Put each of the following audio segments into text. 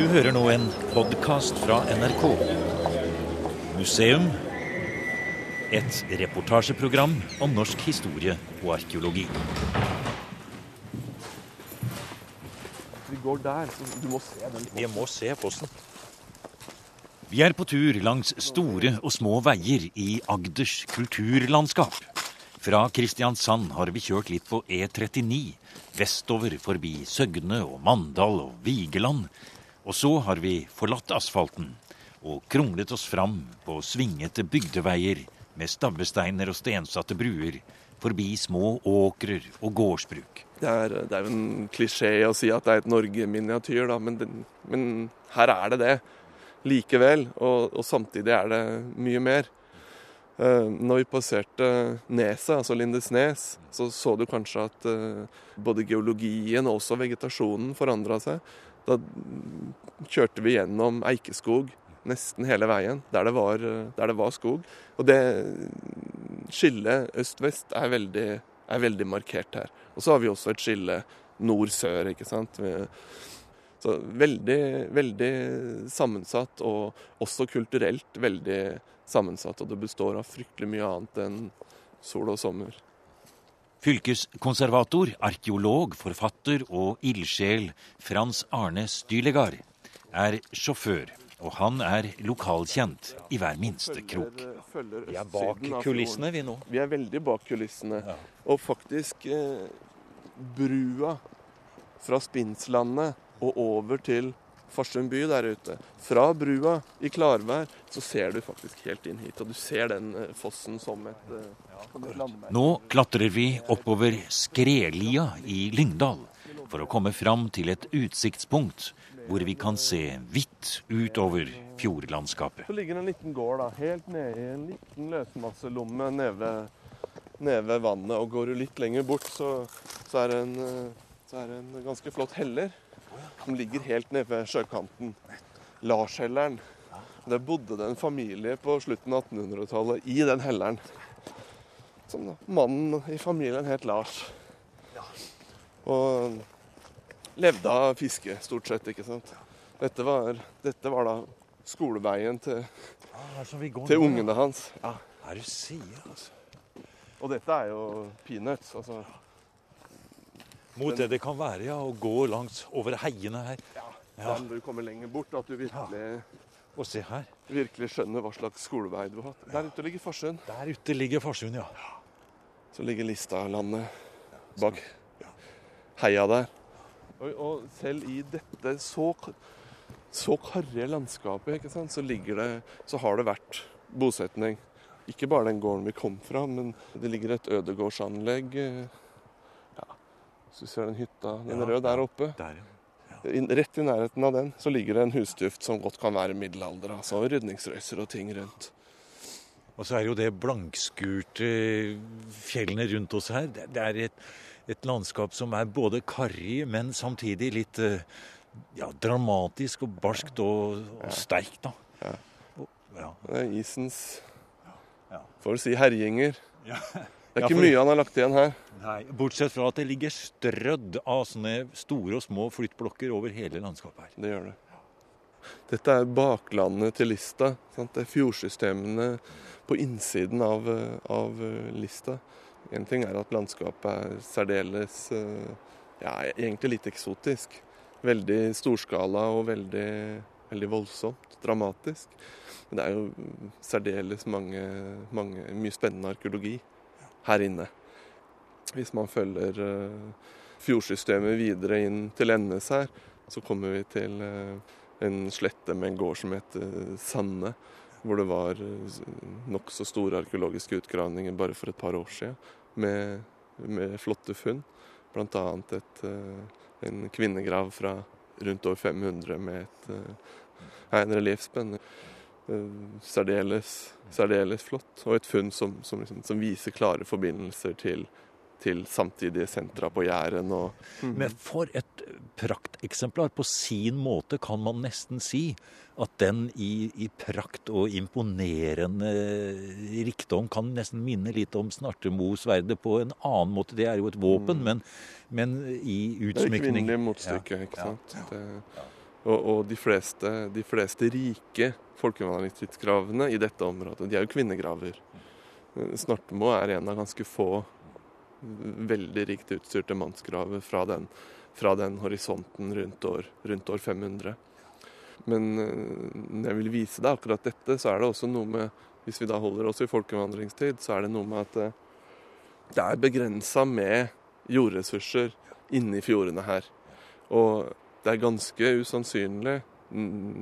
Du hører nå en podkast fra NRK. Museum. Et reportasjeprogram om norsk historie og arkeologi. Vi går der, så du må se den. Vi må se posten. Vi er på tur langs store og små veier i Agders kulturlandskap. Fra Kristiansand har vi kjørt litt på E39, vestover forbi Søgne og Mandal og Vigeland. Og så har vi forlatt asfalten og kronglet oss fram på svingete bygdeveier med stabbesteiner og stensatte bruer, forbi små åkrer og gårdsbruk. Det er, det er en klisjé å si at det er et Norge-miniatyr, men, men her er det det likevel. Og, og, samtidig er det mye mer. Uh, når vi passerte neset, altså Lindesnes, så så du kanskje at uh, både geologien og også vegetasjonen forandra seg. Da kjørte vi gjennom eikeskog nesten hele veien, der det var, der det var skog. Og det skillet øst-vest er, er, veldig markert her. Og så har vi også et skille nord-sør, ikke sant. Så veldig, veldig sammensatt, og også kulturelt veldig sammensatt. Og det består av fryktelig mye annet enn sol og sommer. Fylkeskonservator, arkeolog, forfatter og ildsjel Frans Arne Stylegard er sjåfør, og han er lokalkjent i hver minste krok. Vi er bak kulissene, vi nå. Vi er veldig bak kulissene. Ja. Og faktisk eh, brua fra Spinslandet og over til Farsund by der ute. Fra brua i klarvær så ser du faktisk helt inn hit. Og du ser den eh, fossen som et, landemerke. Nå klatrer vi oppover Skrelia i Lyngdal for å komme fram til et utsiktspunkt hvor vi kan se hvitt utover fjordlandskapet. Så ligger det en liten gård da, helt nede i en liten løsmasselomme nede, nede ved vannet. Og går du litt lenger bort, så, så, er en, eh, så er det en ganske flott heller som ligger helt nede ved sjøkanten. Larshelleren. Der bodde det en familie på slutten av 1800-tallet i den helleren. Som da, mannen i familien het Lars. Og levde av fiske, stort sett. ikke sant? Dette var, dette var da skoleveien til, til ungene hans. Ja. Er du sier, altså. Og dette er jo peanuts. altså mot det det kan være, ja. Å gå langs over heiene her. Ja, ja. du kommer lenger bort. At du virkelig, ja. Og se her. virkelig skjønner hva slags skolevei du har hatt. Der ute ligger Farsund. Der ute ligger Farsund, ja. Så ligger Listalandet bak heia der. Og, og, selv i dette så, så karrige landskapet ikke sant, så, ligger det, så har det vært bosetning. Ikke bare den gården vi kom fra, men det ligger et ødegårdsanlegg eh, så du ser den hytta, den ja, røde der oppe. Der, ja. Rett i nærheten av den så ligger det en husduft som godt kan være middelalder. altså Rydningsrøyser og ting rundt. Og så er jo det blankskurte fjellene rundt oss her. Det er et, et landskap som er både karrig, men samtidig litt eh, ja, dramatisk og barskt og, og sterkt. da. Ja. Og, ja. Det er isens Får du si herjinger. Ja. Det er ikke mye han har lagt igjen her. Nei, Bortsett fra at det ligger strødd av sånne store og små flyttblokker over hele landskapet her. Det gjør det. Dette er baklandet til Lista. Sant? Det er fjordsystemene på innsiden av, av Lista. En ting er at landskapet er særdeles ja, egentlig litt eksotisk. Veldig storskala og veldig, veldig voldsomt. Dramatisk. Men det er jo særdeles mange, mange, mye spennende arkeologi her inne. Hvis man følger eh, fjordsystemet videre inn til Endes her, så kommer vi til eh, en slette med en gård som heter Sanne. Sande. Hvor det var nokså store arkeologiske utgravninger bare for et par år siden. Med, med flotte funn. Bl.a. en kvinnegrav fra rundt år 500 med et, en reliefspenn. Særdeles, særdeles flott. Og et funn som, som, liksom, som viser klare forbindelser til til samtidige sentra på Jæren. Og... Mm. Men for et prakteksemplar. På sin måte kan man nesten si at den i, i prakt og imponerende rikdom kan nesten minne litt om Snartemo-sverdet på en annen måte. Det er jo et våpen, mm. men, men, i utsmykning Det er et kvinnelig motstykke, ja. ikke sant. Ja. Det, Og, og de, fleste, de, fleste, rike folkevandringstidskravene i dette området, de er jo kvinnegraver. Snartemo er en av ganske få veldig rikt utstyrte mannsgraver fra den, fra den horisonten rundt år, rundt år 500. Men når jeg vil vise deg akkurat dette, så er det også noe med Hvis vi da holder oss i folkevandringstid, så er det noe med at det er begrensa med jordressurser inni fjordene her. Og det er ganske usannsynlig,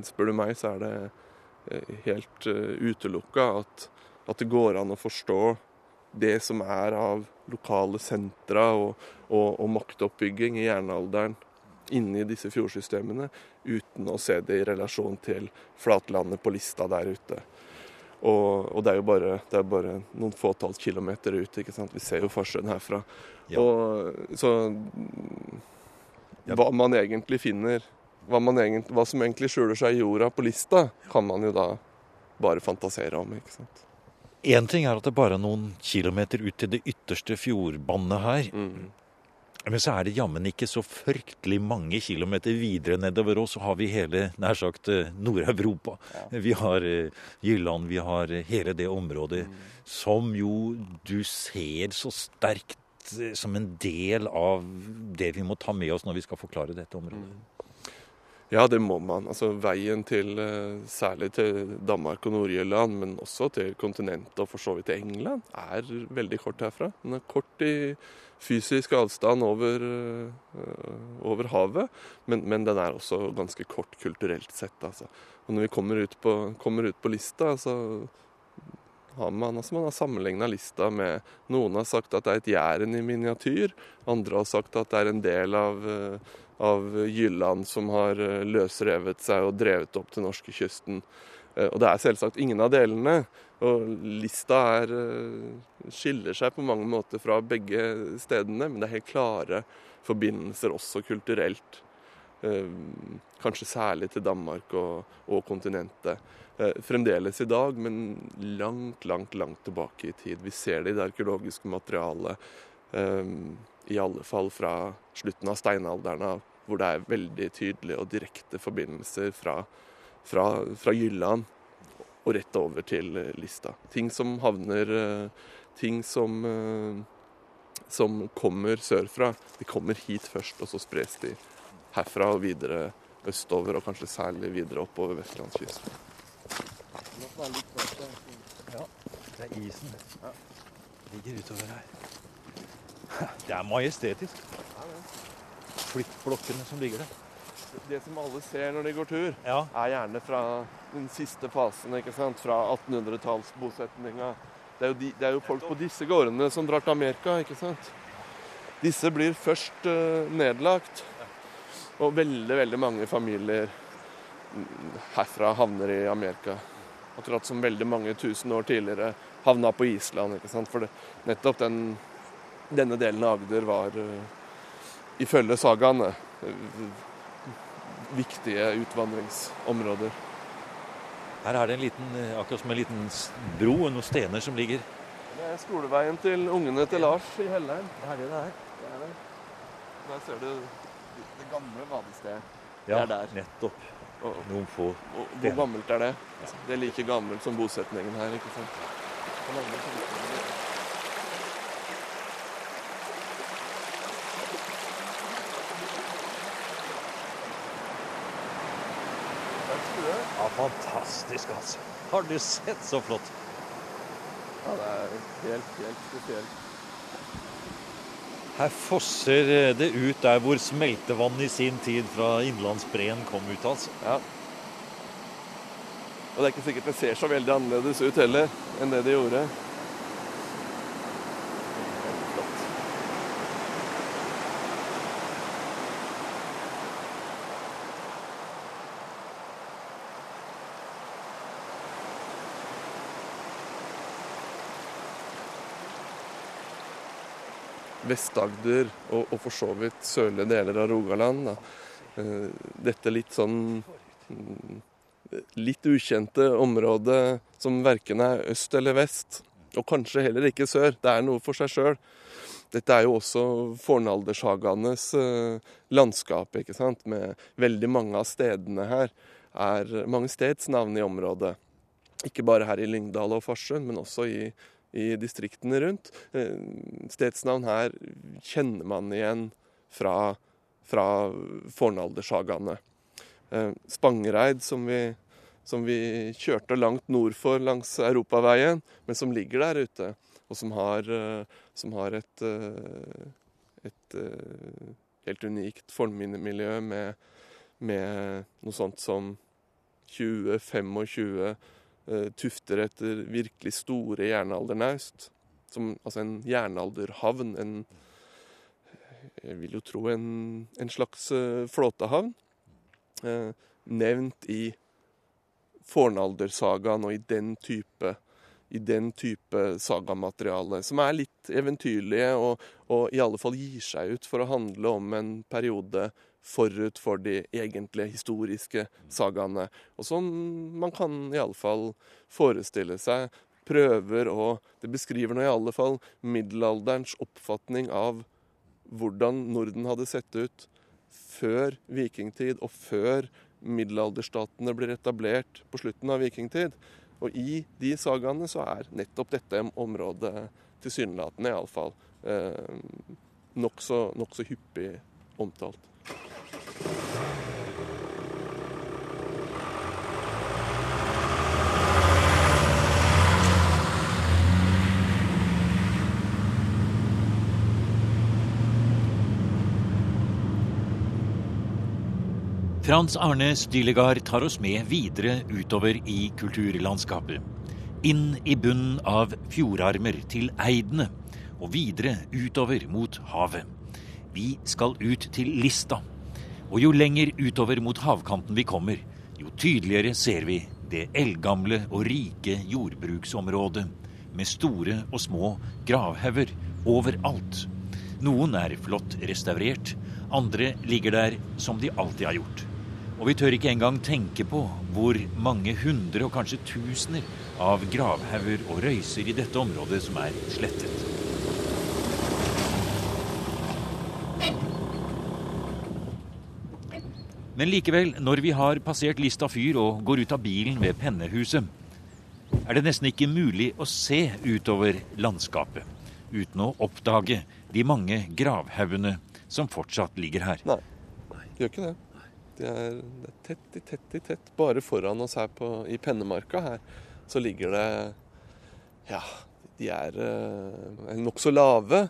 spør du meg, så er det eh, helt uh, utelukka at, at, det går an å forstå det som er av lokale sentra og, og, og maktoppbygging i jernalderen inni disse fjordsystemene, uten å se det i relasjon til flatlandet på lista der ute. Og, og det er jo bare, er bare noen fåtalls kilometer ut. ikke sant? Vi ser jo forskjellen herfra. Ja. Og, så hva man egentlig finner, hva, man egentlig, hva, som egentlig skjuler seg i jorda på lista, kan man jo da bare fantasere om. ikke sant? Én ting er at det bare er noen kilometer ut til det ytterste fjordbandet her. Mm. Men så er det jammen ikke så fryktelig mange kilometer videre nedover oss, så har vi hele nær sagt eh, Nord-Europa. Ja. Vi har uh, Jylland, vi har uh, hele det området mm. som jo du ser så sterkt som en del av det vi må ta med oss når vi skal forklare dette området. Mm. Ja, det må man. Altså Veien til særlig til Danmark og Nord-Jylland, men også til kontinentet og for så vidt til England, er veldig kort herfra. Den er kort i fysisk avstand over, eh, over havet, men, men, den er også ganske kort kulturelt sett. Altså. Og når vi kommer ut på, kommer ut på lista, så har man, altså man har sammenligna lista med Noen har sagt at det er et Jæren i miniatyr. Andre har sagt at det er en del av, eh, av Jylland som har eh, løsrevet seg og drevet opp til norskekysten. Og det er selvsagt ingen av delene. Og lista er, eh, skiller seg på mange måter fra begge stedene, men det er helt klare forbindelser også kulturelt. Eh, kanskje særlig til Danmark og, og kontinentet. Eh, fremdeles i dag, men langt, langt, langt tilbake i tid. Vi ser det i det arkeologiske materialet, i alle fall fra slutten av steinalderen av, hvor det er veldig tydelige og direkte forbindelser fra, fra, fra Jylland og rett over til eh, lista. Ting som havner eh, Ting som, eh, som kommer sørfra, de kommer hit først, og så spres de herfra og videre østover, og kanskje særlig videre oppover vestlandskysten. Ja, det er isen. Ja. Ligger utover her. Det er majestetisk. Flyttblokkene som ligger der det som alle ser når de går tur, ja. er gjerne fra den siste fasen, ikke sant? fra 1800-tallsbosetninga. Det, de, det, er jo folk på disse gårdene som drar til Amerika, ikke sant. Disse blir først uh, nedlagt, og veldig, veldig mange familier herfra havner i Amerika. Akkurat som veldig mange tusen år tidligere havna på Island. ikke sant? For det, nettopp den, denne delen av Agder var, uh, ifølge sagaene, uh, viktige utvandringsområder. Her er det en liten, eh, akkurat som en liten bro og noen stener som ligger. Det er skoleveien til ungene til Lars i Hellheim. Det er det det er. Det er det. Der ser du det gamle vadestedet. Ja, det er der. nettopp. Noen få Hvor gammelt er det? Det er like gammelt som bosetningen her. ikke sant? Fantastisk, altså. Har du sett så flott? Ja, det er helt, helt spesielt. Her fosser det ut der hvor smeltevann i sin tid fra innlandsbreen kom ut, altså. Ja. Og det er ikke sikkert det ser så veldig annerledes ut heller enn det det gjorde. Vest-Agder og, og, for så vidt sørlige deler av Rogaland. Da. Eh, dette litt sånn mm, litt ukjente området som verken er øst eller vest, og kanskje heller ikke sør. Det er noe for seg sjøl. dette er jo også fornaldersagaenes uh, landskap, ikke sant. Med veldig mange av stedene her er mange stedsnavn i området. Ikke bare her i Lyngdal og Farsund, men også i, i distriktene rundt. Uh, stedsnavn her kjenner man igjen fra, fra fornaldersagaene. Uh, Spangereid, som vi som vi kjørte langt nord for langs europaveien, men som ligger der ute og som har, eh, som har et, eh, et, eh, helt unikt formmiljø med, med noe sånt som 20-25 tufter etter virkelig store jernaldernaust. Som, altså en jernalderhavn. En, jeg vil jo tro en, en slags flåtehavn. Eh, nevnt i fornaldersagaen og i den type i den type sagamateriale, som er litt eventyrlige og, og, i alle fall gir seg ut for å handle om en periode forut for de egentlige historiske sagaene. Og som man kan i alle fall forestille seg prøver å Det beskriver nå i alle fall middelalderens oppfatning av hvordan Norden hadde sett ut før vikingtid og før middelalderstatene blir etablert på slutten av vikingtid. Og i de sagaene så er nettopp dette området tilsynelatende iallfall eh, nokså nok så hyppig omtalt. Frans Arne Stylegard tar oss med videre utover i kulturlandskapet. Inn i bunnen av fjordarmer til Eidene, og videre utover mot havet. Vi skal ut til Lista. Og jo lenger utover mot havkanten vi kommer, jo tydeligere ser vi det eldgamle og rike jordbruksområdet med store og små gravhauger overalt. Noen er flott restaurert, andre ligger der som de alltid har gjort. Og vi tør ikke engang tenke på hvor mange hundre og kanskje tusener av gravhauger og røyser i dette området som er slettet. Men likevel, når vi har passert Lista fyr og går ut av bilen ved Pennehuset, er det nesten ikke mulig å se utover landskapet uten å oppdage de mange gravhaugene som fortsatt ligger her. Nei, det gjør ikke det. Det er, det er tett i tett i tett. Bare foran oss her på, i Pennemarka her, så ligger det Ja, de er uh, nokså lave.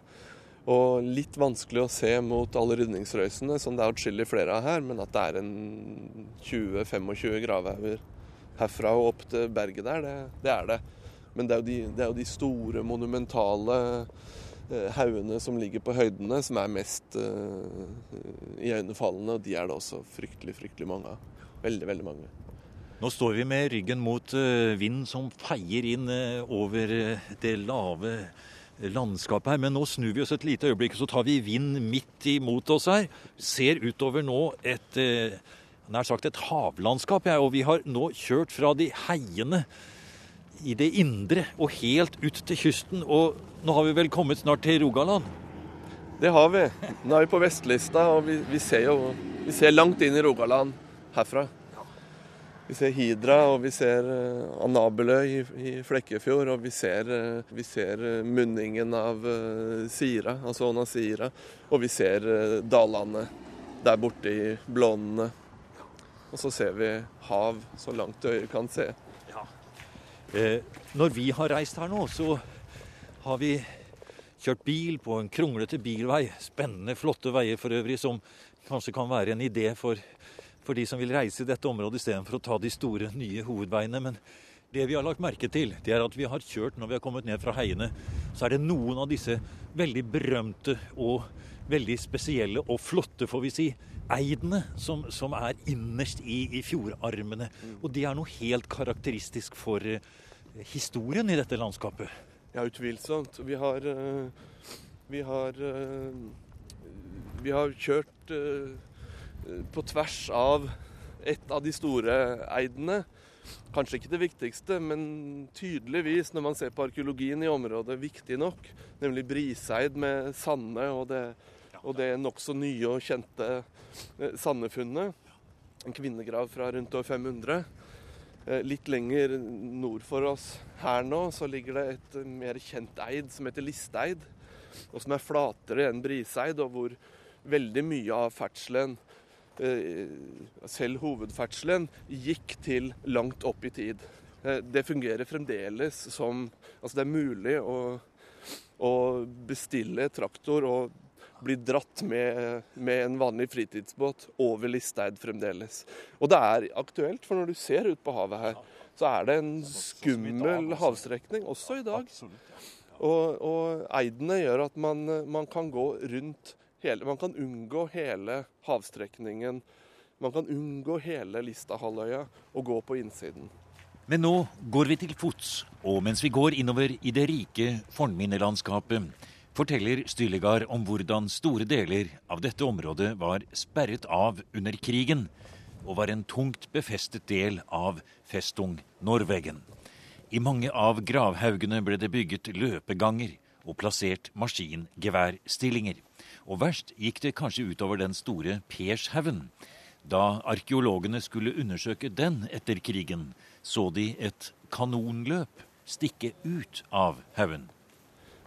Og litt vanskelig å se mot alle rydningsrøysene, som det er atskillig flere av her. Men at det er en 20-25 gravhauger herfra og opp til berget der, det, det er det. Men det er, de, det er jo de store, monumentale Eh, haugene som ligger på høydene, som er mest uh, iøynefallende. Og de er det også fryktelig, fryktelig mange av. Veldig, veldig mange. Nå står vi med ryggen mot uh, vind som feier inn over det lave landskapet her. Men nå snur vi oss et lite øyeblikk, så tar vi vind midt imot oss her. Ser utover nå et nær sagt et havlandskap, jeg. og vi har nå kjørt fra de heiene i det indre og helt ut til kysten. Og nå har vi vel kommet snart til Rogaland? Det har vi. Nå er vi på vestlista, og vi, vi ser jo vi ser langt inn i Rogaland herfra. Vi ser Hidra, og vi ser uh, Anabeløy i, Flekkefjord. Og vi ser, uh, vi ser uh, munningen av Sira, altså Åna Sira. Og vi ser dalene der borte i Blånene. Og så ser vi hav så langt øyet kan se. Eh, når vi har reist her nå, så har vi kjørt bil på en kronglete bilvei. Spennende, flotte veier for øvrig, som kanskje kan være en idé for, for de som vil reise i dette området istedenfor å ta de store, nye hovedveiene. Men det vi har lagt merke til, det er at vi har kjørt når vi har kommet ned fra heiene, så er det noen av disse veldig berømte og veldig spesielle og flotte, får vi si, eidene som, som er innerst i, i, fjordarmene. Mm. Og det er noe helt karakteristisk for uh, historien i dette landskapet. Ja, utvilsomt. Vi har, uh, vi har, uh, vi har kjørt på tvers av et av de store eidene. kanskje ikke det viktigste, men tydeligvis, når man ser på arkeologien i området, viktig nok. Nemlig Briseid med Sande og det, og det nokså nye og kjente eh, Sandefunnet. En kvinnegrav fra rundt år 500. Eh, litt lenger nord for oss her nå så ligger det et mer kjent eid som heter Listeid. Og som er flatere enn Briseid, og hvor veldig mye av ferdselen selv hovedferdselen gikk til langt opp i tid. Eh, det fungerer fremdeles som Altså det er mulig å, å bestille traktor og bli dratt med, med, en vanlig fritidsbåt over Listeid fremdeles. Og det er aktuelt, for når du ser ut på havet her, så er det en skummel havstrekning også i dag. Og, og eidene gjør at man, man kan gå rundt hele, Man kan unngå hele havstrekningen. Man kan unngå hele Listahalvøya og gå på innsiden. Men nå går vi til fots, og mens vi går innover i det rike fornminnelandskapet, forteller Stylegard om hvordan store deler av dette området var sperret av under krigen, og var en tungt befestet del av Festung Norwegen. I mange av gravhaugene ble det bygget løpeganger og plassert maskingeværstillinger. Og verst gikk det kanskje utover den store Pershaugen. Da arkeologene skulle undersøke den etter krigen, så de et kanonløp stikke ut av haugen.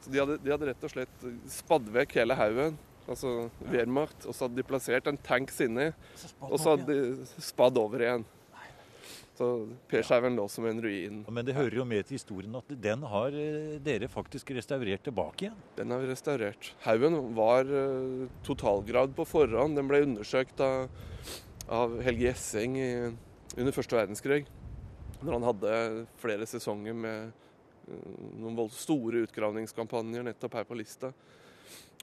De, de, hadde rett og slett spadd vekk hele haugen, altså Wehrmacht, og så hadde de plassert en tanks inni, og så hadde de spadd over igjen. Så Pershaugen lå som en ruin. Men det hører jo med til historien at den har eh, dere faktisk restaurert tilbake igjen? Den har vi restaurert. Haugen var totalgravd totalgrad på forhånd. Den ble undersøkt av, av Helge Gjessing under første verdenskrig. Når han hadde flere sesonger med uh, noen store utgravningskampanjer nettopp her på lista.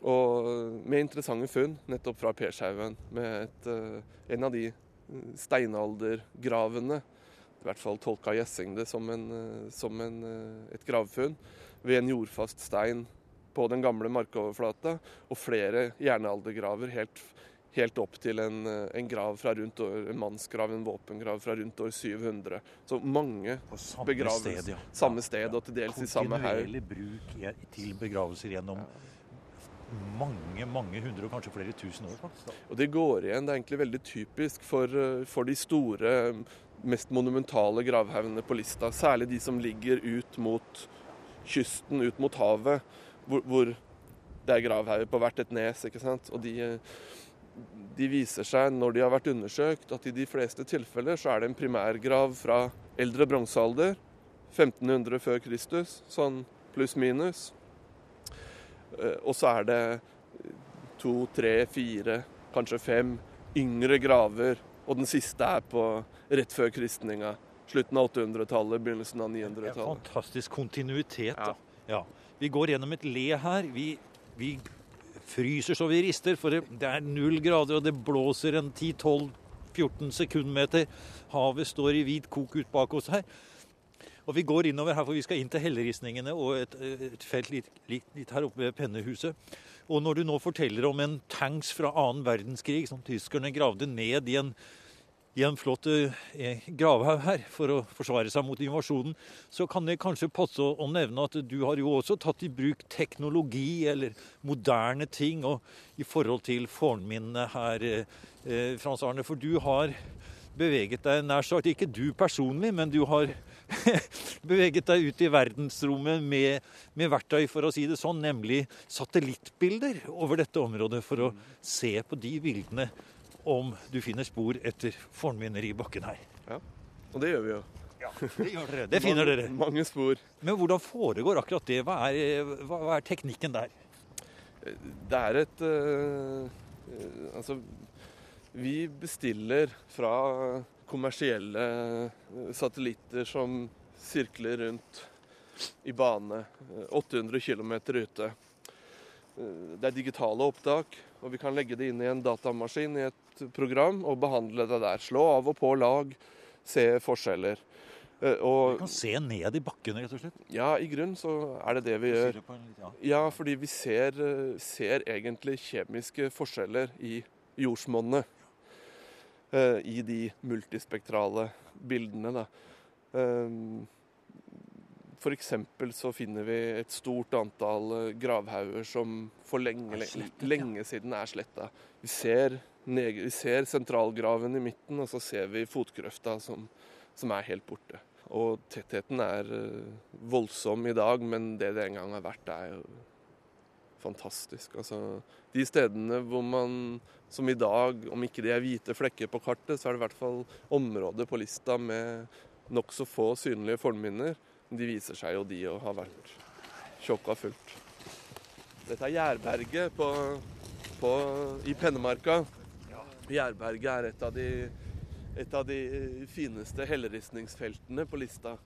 Og med interessante funn nettopp fra Pershaugen. Med et, en av de steinaldergravene i hvert fall tolka Gjessing det som, en, eh, som en, eh, et gravfunn ved en jordfast stein på den gamle markoverflata, og flere jernaldergraver helt, helt opp til en, eh, en, grav fra rundt år, en mannsgrav, en våpengrav fra rundt år 700. Så mange begravelser. Sted, ja. Samme sted, og til dels i samme haug. Kontinuerlig bruk til begravelser gjennom mange mange hundre og kanskje flere tusen år. faktisk. Og Det går igjen. Det er egentlig veldig typisk for, for de store mest monumentale gravhaugene på lista. Særlig de som ligger ut mot kysten, ut mot havet, hvor, hvor det er gravhauger på hvert et nes. ikke sant? Og de, de, viser seg, når de har vært undersøkt, at i de fleste tilfeller så er det en primærgrav fra eldre bronsealder, 1500 før Kristus, sånn pluss-minus. Eh, og så er det to, tre, fire, kanskje fem yngre graver og den siste er på rett før kristninga. Slutten av 800-tallet, begynnelsen av 900-tallet. Fantastisk kontinuitet. da. Ja. Vi går gjennom et le her. Vi, vi fryser så vi rister, for det er null grader, og det blåser en 10-12-14 sekundmeter. Havet står i hvit kok ut bak oss her. Og vi går innover her, for vi skal inn til helleristningene og et, et felt litt, litt, litt, her oppe ved pennehuset. Og når du nå forteller om en tanks fra annen verdenskrig som tyskerne gravde ned i en, i en flott eh, gravhaug her for å forsvare seg mot invasjonen, så kan det kanskje passe å, nevne at du har jo også tatt i bruk teknologi eller moderne ting og, i forhold til fornminnene her, eh, Frans Arne. For du har beveget deg nær sagt, ikke du personlig, men du har beveget deg ut i verdensrommet med, med, verktøy, for å si det sånn, nemlig satellittbilder over dette området, for å se på de bildene om du finner spor etter fornminner i bakken her. Ja, og det gjør vi jo. Ja, Det gjør dere. Det finner dere. Mange spor. Men hvordan foregår akkurat det? Hva er, hva er teknikken der? Det er et uh, Altså, vi bestiller fra kommersielle eh, satellitter som sirkler rundt i bane 800 eh, km ute. Eh, det er digitale opptak, og vi kan legge det inn i en datamaskin i et program og behandle det der. Slå av og på lag, se forskjeller. Og, vi kan se ned i bakken, rett og slett? Ja, i grunnen så er det det vi gjør. Ja, fordi vi ser, ser egentlig kjemiske forskjeller i jordsmonnet. Eh, i de multispektrale bildene. Da. For eksempel så finner vi et stort antall eh, gravhauger som for lenge, lenge siden er sletta. Vi ser, vi ser, sentralgraven i midten, og så ser vi fotgrøfta som, som er helt borte. Og tettheten er voldsom i dag, men det det en gang har vært, er jo fantastisk. Altså, de stedene hvor man, som i dag, om ikke det er hvite flekker på kartet, så er det i hvert fall områder på lista med nokså få synlige fornminner. De viser seg jo de å ha vært tjåka fullt. Dette er Jærberget på, på, i Pennemarka. Jærberget er et av de, et av de fineste helleristningsfeltene på lista.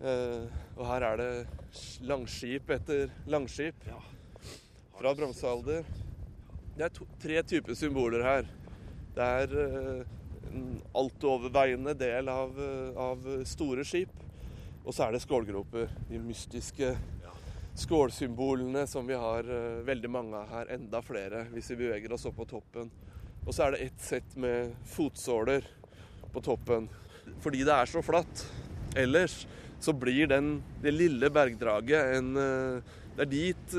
Eh, og her er det langskip etter langskip fra bronsealder. Det er to, tre typer symboler her. Det er eh, en altoverveiende del av, eh, av store skip. Og så er det skålgroper. De mystiske skålsymbolene som vi har uh, veldig mange av her. Enda flere hvis vi beveger oss opp på toppen. Og så er det ett sett med fotsåler på toppen. Fordi det er så flatt. Ellers så blir den, det lille bergdraget en uh, Det er dit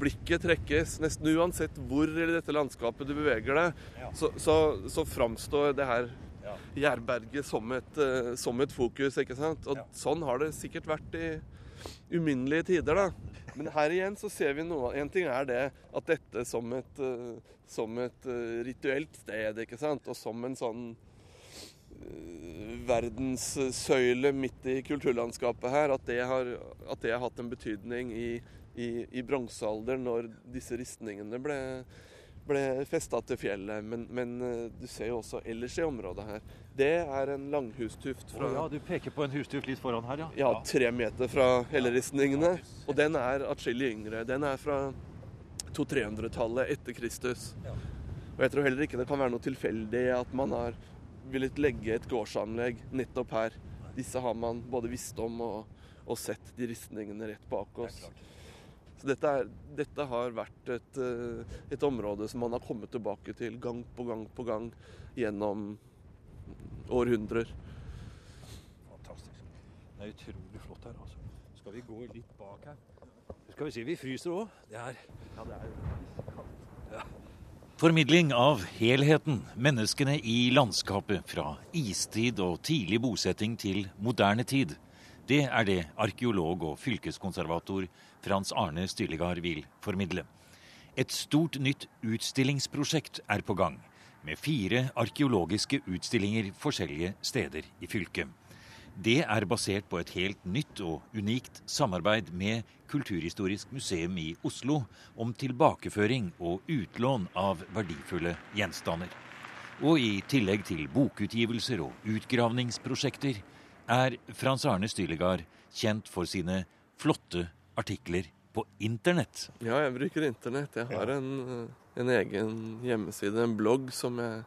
blikket trekkes. Nesten uansett hvor i dette landskapet du beveger deg, så, så, så framstår det her Jærberget som et, uh, som et fokus. ikke sant? Og ja. Sånn har det sikkert vært i uminnelige tider. da. Men her igjen så ser vi noe En ting er det at dette som et, uh, som et rituelt sted, ikke sant? og som en sånn verdenssøyle midt i kulturlandskapet her, at det har, at det har hatt en betydning i, i, i bronsealderen, når disse ristningene ble ble festa til fjellet. Men, men, eh, du ser jo også ellers i området her. Det er en langhustuft fra oh, Ja, Du peker på en hustuft litt foran her, ja. Ja, tre meter fra helleristningene. Og den er atskillig yngre. Den er fra 200-300-tallet etter Kristus. Og jeg tror heller ikke det kan være noe tilfeldig at man har villet legge et gårdsanlegg nettopp her. Disse har man både visst om og, og sett de ristningene rett bak oss. Så dette, er, dette har vært et, eh, et, område som man har kommet tilbake til gang på gang på gang gjennom århundrer. Fantastisk. Det er utrolig flott her. altså. Skal vi gå litt bak her? Skal vi si vi fryser òg. Det er Ja, det er ja. Formidling av helheten, menneskene i landskapet fra istid og tidlig bosetting til moderne tid. Det er det arkeolog og fylkeskonservator Frans Arne Stylegard vil formidle. Et stort nytt utstillingsprosjekt er på gang, med fire arkeologiske utstillinger forskjellige steder i fylket. Det er basert på et helt nytt og unikt samarbeid med Kulturhistorisk museum i Oslo om tilbakeføring og utlån av verdifulle gjenstander. Og i tillegg til bokutgivelser og utgravningsprosjekter er Frans Arne Stylegard kjent for sine flotte artikler på internett. Ja, jeg bruker internett. Jeg har en, en, egen hjemmeside, en blogg, som jeg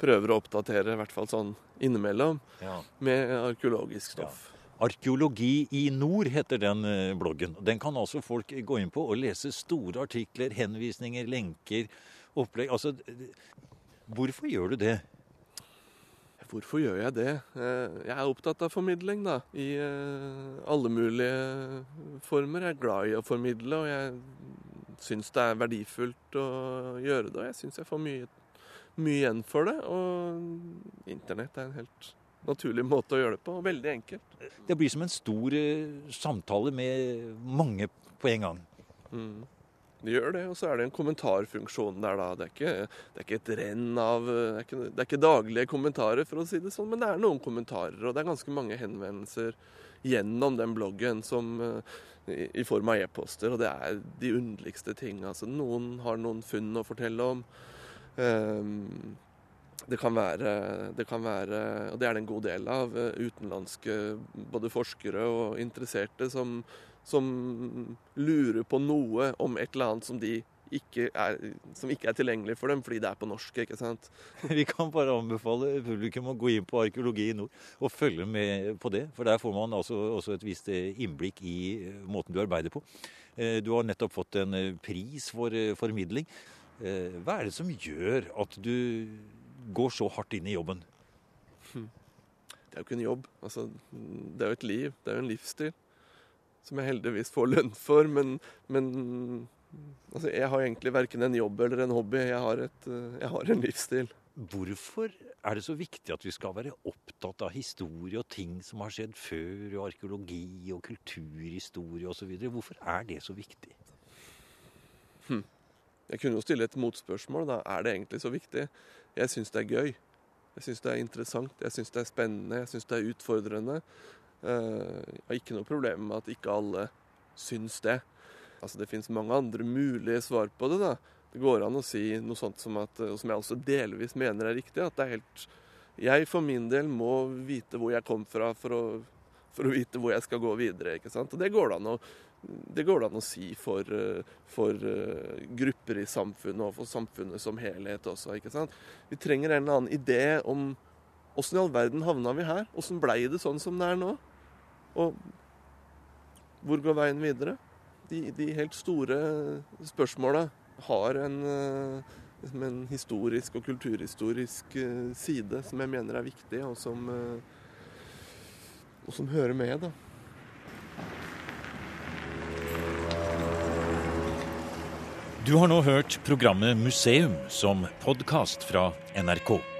prøver å oppdatere, i hvert fall sånn innimellom, ja. med arkeologisk stoff. Ja. Arkeologi i nord heter den eh, bloggen. Den kan altså folk gå inn på og lese store artikler, henvisninger, lenker, opplegg. Altså, hvorfor gjør du det? Hvorfor gjør jeg det? Eh, jeg er opptatt av formidling, da. I eh, alle mulige former. Jeg er glad i å formidle, og jeg syns det er verdifullt å gjøre det. Og jeg syns jeg får mye, mye, igjen for det. Og internett er en helt naturlig måte å gjøre det på, og veldig enkelt. Det blir som en stor eh, samtale med mange på en gang. Mm. Det gjør det, og så er det en kommentarfunksjon der, da. Det er ikke, det er ikke et renn av det er, ikke, det er, ikke, daglige kommentarer, for å si det sånn, men det er noen kommentarer. Og det er ganske mange henvendelser gjennom den bloggen som, eh, i, i form av e-poster. Og det er de underligste ting. Altså, noen har noen funn å fortelle om. Um, det kan, være, det kan være, og det er det en god del av, eh, utenlandske både forskere og interesserte som som lurer på noe om et eller annet som de ikke er, som ikke er tilgjengelig for dem fordi det er på norsk. ikke sant? Vi kan bare anbefale publikum å gå inn på Arkeologi i nord og følge med på det. For der får man altså også et visst eh, innblikk i eh, måten du arbeider på. Eh, du har nettopp fått en pris for formidling. Hva er det som gjør at du går så hardt inn i jobben? Hm. det er jo ikke en jobb. Altså, det er jo et liv. Det er jo en livsstil. Som jeg heldigvis får lønn for. Men, men altså, jeg har egentlig verken en jobb eller en hobby. Jeg har, et, jeg har en livsstil. Hvorfor er det så viktig at vi skal være opptatt av historie og ting som har skjedd før, og arkeologi og kulturhistorie osv.? Hvorfor er det så viktig? Hm. Jeg kunne jo stille et motspørsmål. da. Er det egentlig så viktig? Jeg syns det er gøy. Jeg syns det er interessant, jeg syns det er spennende, jeg syns det er utfordrende. Eh, jeg har ikke noe problem med at ikke alle syns det. Altså, Det fins mange andre mulige svar på det. da. Det går an å si noe sånt som at, og som jeg også delvis mener er riktig, at det er helt Jeg for min del må vite hvor jeg kom fra for å, for å vite hvor jeg skal gå videre. ikke sant? Og det går det an å det det an å si for, eh, for, eh, grupper i samfunnet og for samfunnet som helhet også. ikke sant? Vi trenger en eller annen idé om åssen i all verden havna vi her? Åssen blei det sånn som det er nå? Og hvor går veien videre? De, de helt store spørsmåla har en, eh, en, historisk og kulturhistorisk side som jeg mener er viktig, og som, og som hører med. da. Du har nå hørt programmet Museum som podkast fra NRK.